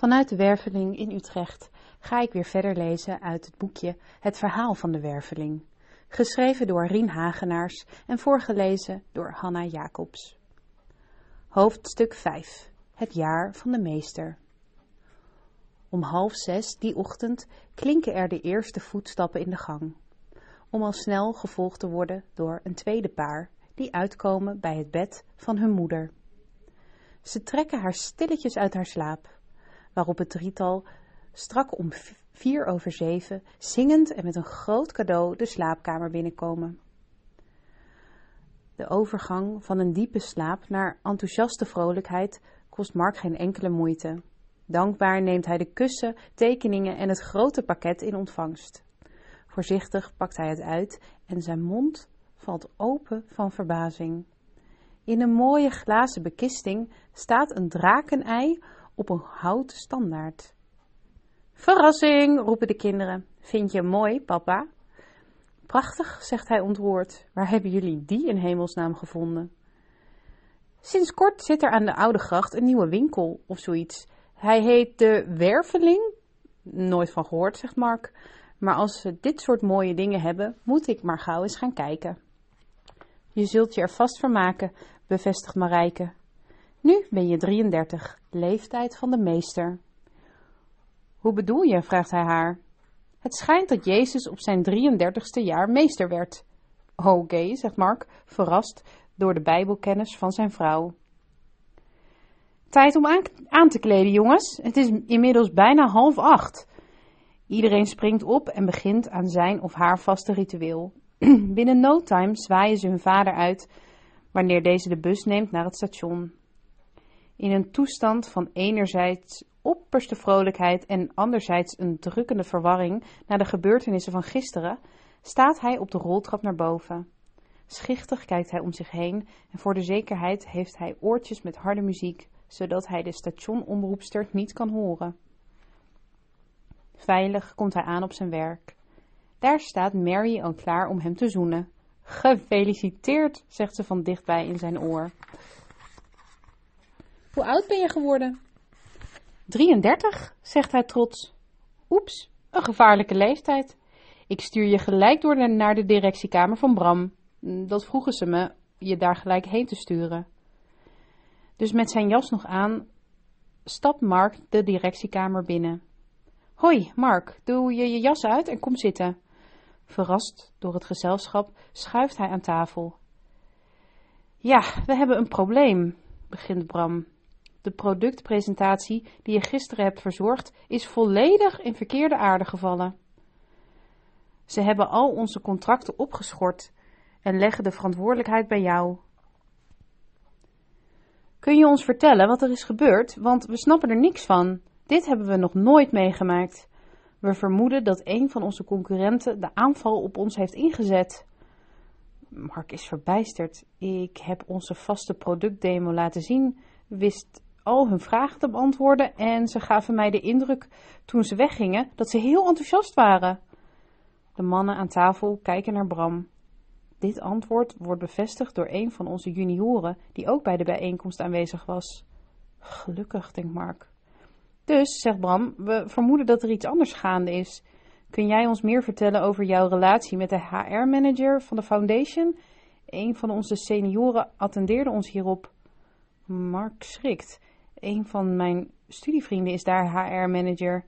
Vanuit de Werveling in Utrecht ga ik weer verder lezen uit het boekje Het verhaal van de Werveling, geschreven door Rien Hagenaars en voorgelezen door Hanna Jacobs. Hoofdstuk 5 Het jaar van de meester. Om half zes die ochtend klinken er de eerste voetstappen in de gang, om al snel gevolgd te worden door een tweede paar die uitkomen bij het bed van hun moeder. Ze trekken haar stilletjes uit haar slaap waarop het drietal strak om vier over zeven, zingend en met een groot cadeau de slaapkamer binnenkomen. De overgang van een diepe slaap naar enthousiaste vrolijkheid kost Mark geen enkele moeite. Dankbaar neemt hij de kussen, tekeningen en het grote pakket in ontvangst. Voorzichtig pakt hij het uit en zijn mond valt open van verbazing. In een mooie glazen bekisting staat een drakenei op een houten standaard. Verrassing, roepen de kinderen. Vind je mooi, papa? Prachtig, zegt hij ontroerd. Waar hebben jullie die in hemelsnaam gevonden? Sinds kort zit er aan de Oude Gracht een nieuwe winkel of zoiets. Hij heet de Werveling. Nooit van gehoord, zegt Mark. Maar als ze dit soort mooie dingen hebben, moet ik maar gauw eens gaan kijken. Je zult je er vast vermaken, bevestigt Marijke. Nu ben je 33, leeftijd van de meester. Hoe bedoel je? vraagt hij haar. Het schijnt dat Jezus op zijn 33ste jaar meester werd. Oké, zegt Mark, verrast door de Bijbelkennis van zijn vrouw. Tijd om aan, te kleden, jongens. Het is inmiddels bijna half acht. Iedereen springt op en begint aan zijn of haar vaste ritueel. Binnen no time zwaaien ze hun vader uit wanneer deze de bus neemt naar het station. In een toestand van enerzijds opperste vrolijkheid en anderzijds een drukkende verwarring na de gebeurtenissen van gisteren, staat hij op de roltrap naar boven. Schichtig kijkt hij om zich heen en voor de zekerheid heeft hij oortjes met harde muziek, zodat hij de stationomroepster niet kan horen. Veilig komt hij aan op zijn werk. Daar staat Mary al klaar om hem te zoenen. Gefeliciteerd, zegt ze van dichtbij in zijn oor. Hoe oud ben je geworden? 33, zegt hij trots. Oeps, een gevaarlijke leeftijd. Ik stuur je gelijk door naar de directiekamer van Bram. Dat vroegen ze me je daar gelijk heen te sturen. Dus met zijn jas nog aan stapt Mark de directiekamer binnen. Hoi, Mark, doe je je jas uit en kom zitten. Verrast door het gezelschap schuift hij aan tafel. Ja, we hebben een probleem, begint Bram. De productpresentatie die je gisteren hebt verzorgd is volledig in verkeerde aarde gevallen. Ze hebben al onze contracten opgeschort en leggen de verantwoordelijkheid bij jou. Kun je ons vertellen wat er is gebeurd? Want we snappen er niks van. Dit hebben we nog nooit meegemaakt. We vermoeden dat een van onze concurrenten de aanval op ons heeft ingezet. Mark is verbijsterd. Ik heb onze vaste productdemo laten zien, wist al hun vragen te beantwoorden en ze gaven mij de indruk toen ze weggingen dat ze heel enthousiast waren. De mannen aan tafel kijken naar Bram. Dit antwoord wordt bevestigd door een van onze junioren die ook bij de bijeenkomst aanwezig was. Gelukkig, denkt Mark. Dus, zegt Bram, we vermoeden dat er iets anders gaande is. Kun jij ons meer vertellen over jouw relatie met de HR-manager van de foundation? Een van onze senioren attendeerde ons hierop. Mark schrikt. Een van mijn studievrienden is daar HR-manager.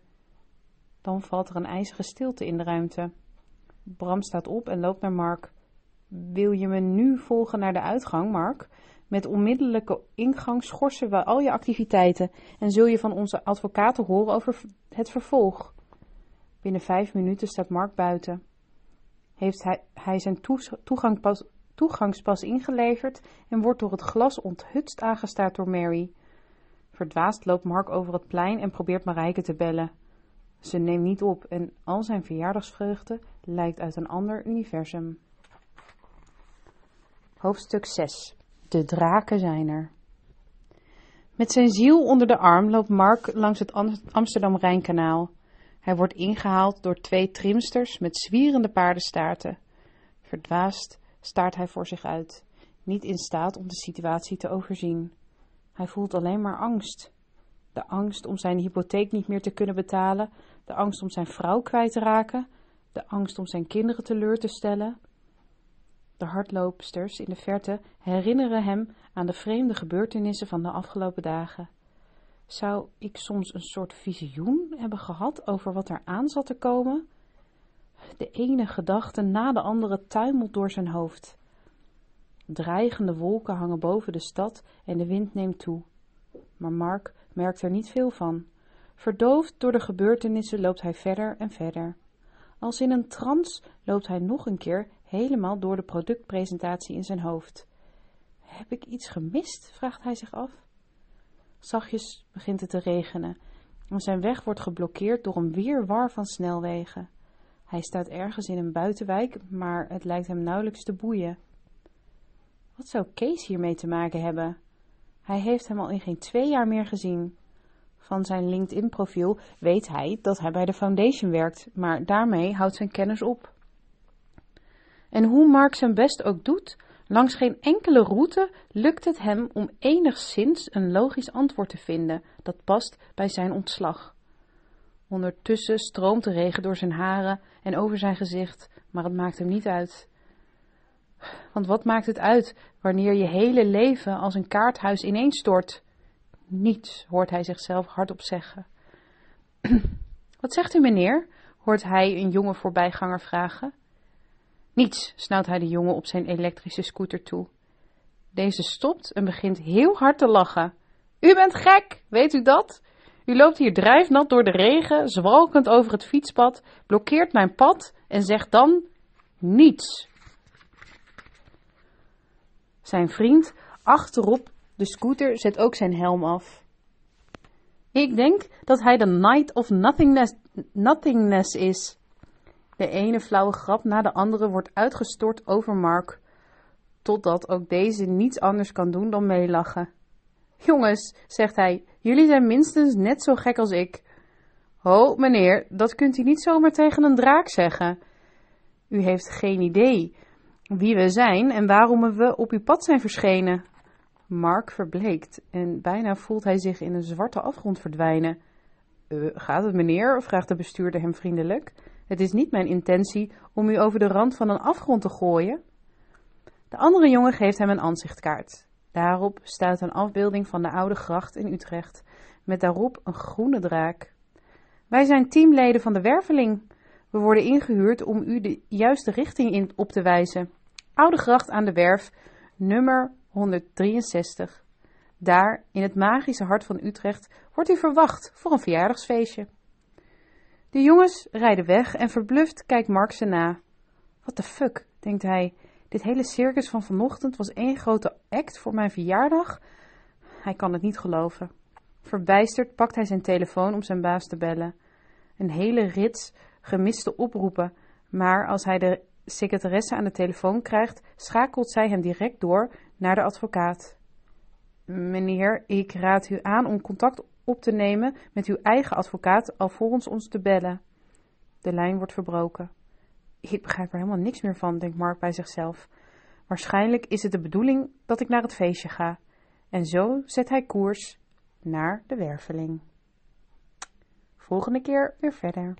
Dan valt er een ijzige stilte in de ruimte. Bram staat op en loopt naar Mark. Wil je me nu volgen naar de uitgang, Mark? Met onmiddellijke ingang schorsen we al je activiteiten en zul je van onze advocaten horen over het vervolg. Binnen vijf minuten staat Mark buiten. Heeft hij, zijn toegangspas ingeleverd en wordt door het glas onthutst aangestaard door Mary. Verdwaasd loopt Mark over het plein en probeert Marijke te bellen. Ze neemt niet op en al zijn verjaardagsvreugde lijkt uit een ander universum. Hoofdstuk 6 De draken zijn er. Met zijn ziel onder de arm loopt Mark langs het Amsterdam-Rijnkanaal. Hij wordt ingehaald door twee trimsters met zwierende paardenstaarten. Verdwaasd staart hij voor zich uit, niet in staat om de situatie te overzien. Hij voelt alleen maar angst. De angst om zijn hypotheek niet meer te kunnen betalen, de angst om zijn vrouw kwijt te raken, de angst om zijn kinderen teleur te stellen. De hardloopsters in de verte herinneren hem aan de vreemde gebeurtenissen van de afgelopen dagen. Zou ik soms een soort visioen hebben gehad over wat er aan zat te komen? De ene gedachte na de andere tuimelt door zijn hoofd. Dreigende wolken hangen boven de stad en de wind neemt toe. Maar Mark merkt er niet veel van. Verdoofd door de gebeurtenissen loopt hij verder en verder. Als in een trance loopt hij nog een keer helemaal door de productpresentatie in zijn hoofd. Heb ik iets gemist? vraagt hij zich af. Zachtjes begint het te regenen en zijn weg wordt geblokkeerd door een weerwar van snelwegen. Hij staat ergens in een buitenwijk, maar het lijkt hem nauwelijks te boeien. Wat zou Kees hiermee te maken hebben? Hij heeft hem al in geen twee jaar meer gezien. Van zijn LinkedIn-profiel weet hij dat hij bij de foundation werkt, maar daarmee houdt zijn kennis op. En hoe Mark zijn best ook doet, langs geen enkele route lukt het hem om enigszins een logisch antwoord te vinden dat past bij zijn ontslag. Ondertussen stroomt de regen door zijn haren en over zijn gezicht, maar het maakt hem niet uit. Want wat maakt het uit wanneer je hele leven als een kaarthuis ineenstort? Niets, hoort hij zichzelf hardop zeggen. Wat zegt u, meneer? hoort hij een jonge voorbijganger vragen. Niets, snauwt hij de jongen op zijn elektrische scooter toe. Deze stopt en begint heel hard te lachen. U bent gek, weet u dat? U loopt hier drijfnat door de regen, zwalkend over het fietspad, blokkeert mijn pad en zegt dan niets. Zijn vriend achterop de scooter zet ook zijn helm af. Ik denk dat hij de Night of Nothingness, nothingness is. De ene flauwe grap na de andere wordt uitgestort over Mark, totdat ook deze niets anders kan doen dan meelachen. Jongens, zegt hij, jullie zijn minstens net zo gek als ik. Ho, meneer, dat kunt u niet zomaar tegen een draak zeggen. U heeft geen idee wie we zijn en waarom we op uw pad zijn verschenen. Mark verbleekt en bijna voelt hij zich in een zwarte afgrond verdwijnen. Uh, gaat het meneer? vraagt de bestuurder hem vriendelijk. Het is niet mijn intentie om u over de rand van een afgrond te gooien. De andere jongen geeft hem een aanzichtkaart. Daarop staat een afbeelding van de oude gracht in Utrecht, met daarop een groene draak. Wij zijn teamleden van de Werveling. We worden ingehuurd om u de juiste richting in op te wijzen. Oude gracht aan de Werf, nummer 163. Daar, in het magische hart van Utrecht, wordt u verwacht voor een verjaardagsfeestje. De jongens rijden weg en verbluft kijkt Mark ze na. What the fuck, denkt hij. Dit hele circus van vanochtend was één grote act voor mijn verjaardag? Hij kan het niet geloven. Verbijsterd pakt hij zijn telefoon om zijn baas te bellen. Een hele rits gemiste oproepen, maar als hij de secretaresse aan de telefoon krijgt, schakelt zij hem direct door naar de advocaat. Meneer, ik raad u aan om contact op te nemen met uw eigen advocaat alvorens ons te bellen. De lijn wordt verbroken. Ik begrijp er helemaal niks meer van, denkt Mark bij zichzelf. Waarschijnlijk is het de bedoeling dat ik naar het feestje ga. En zo zet hij koers naar de werveling. Volgende keer weer verder.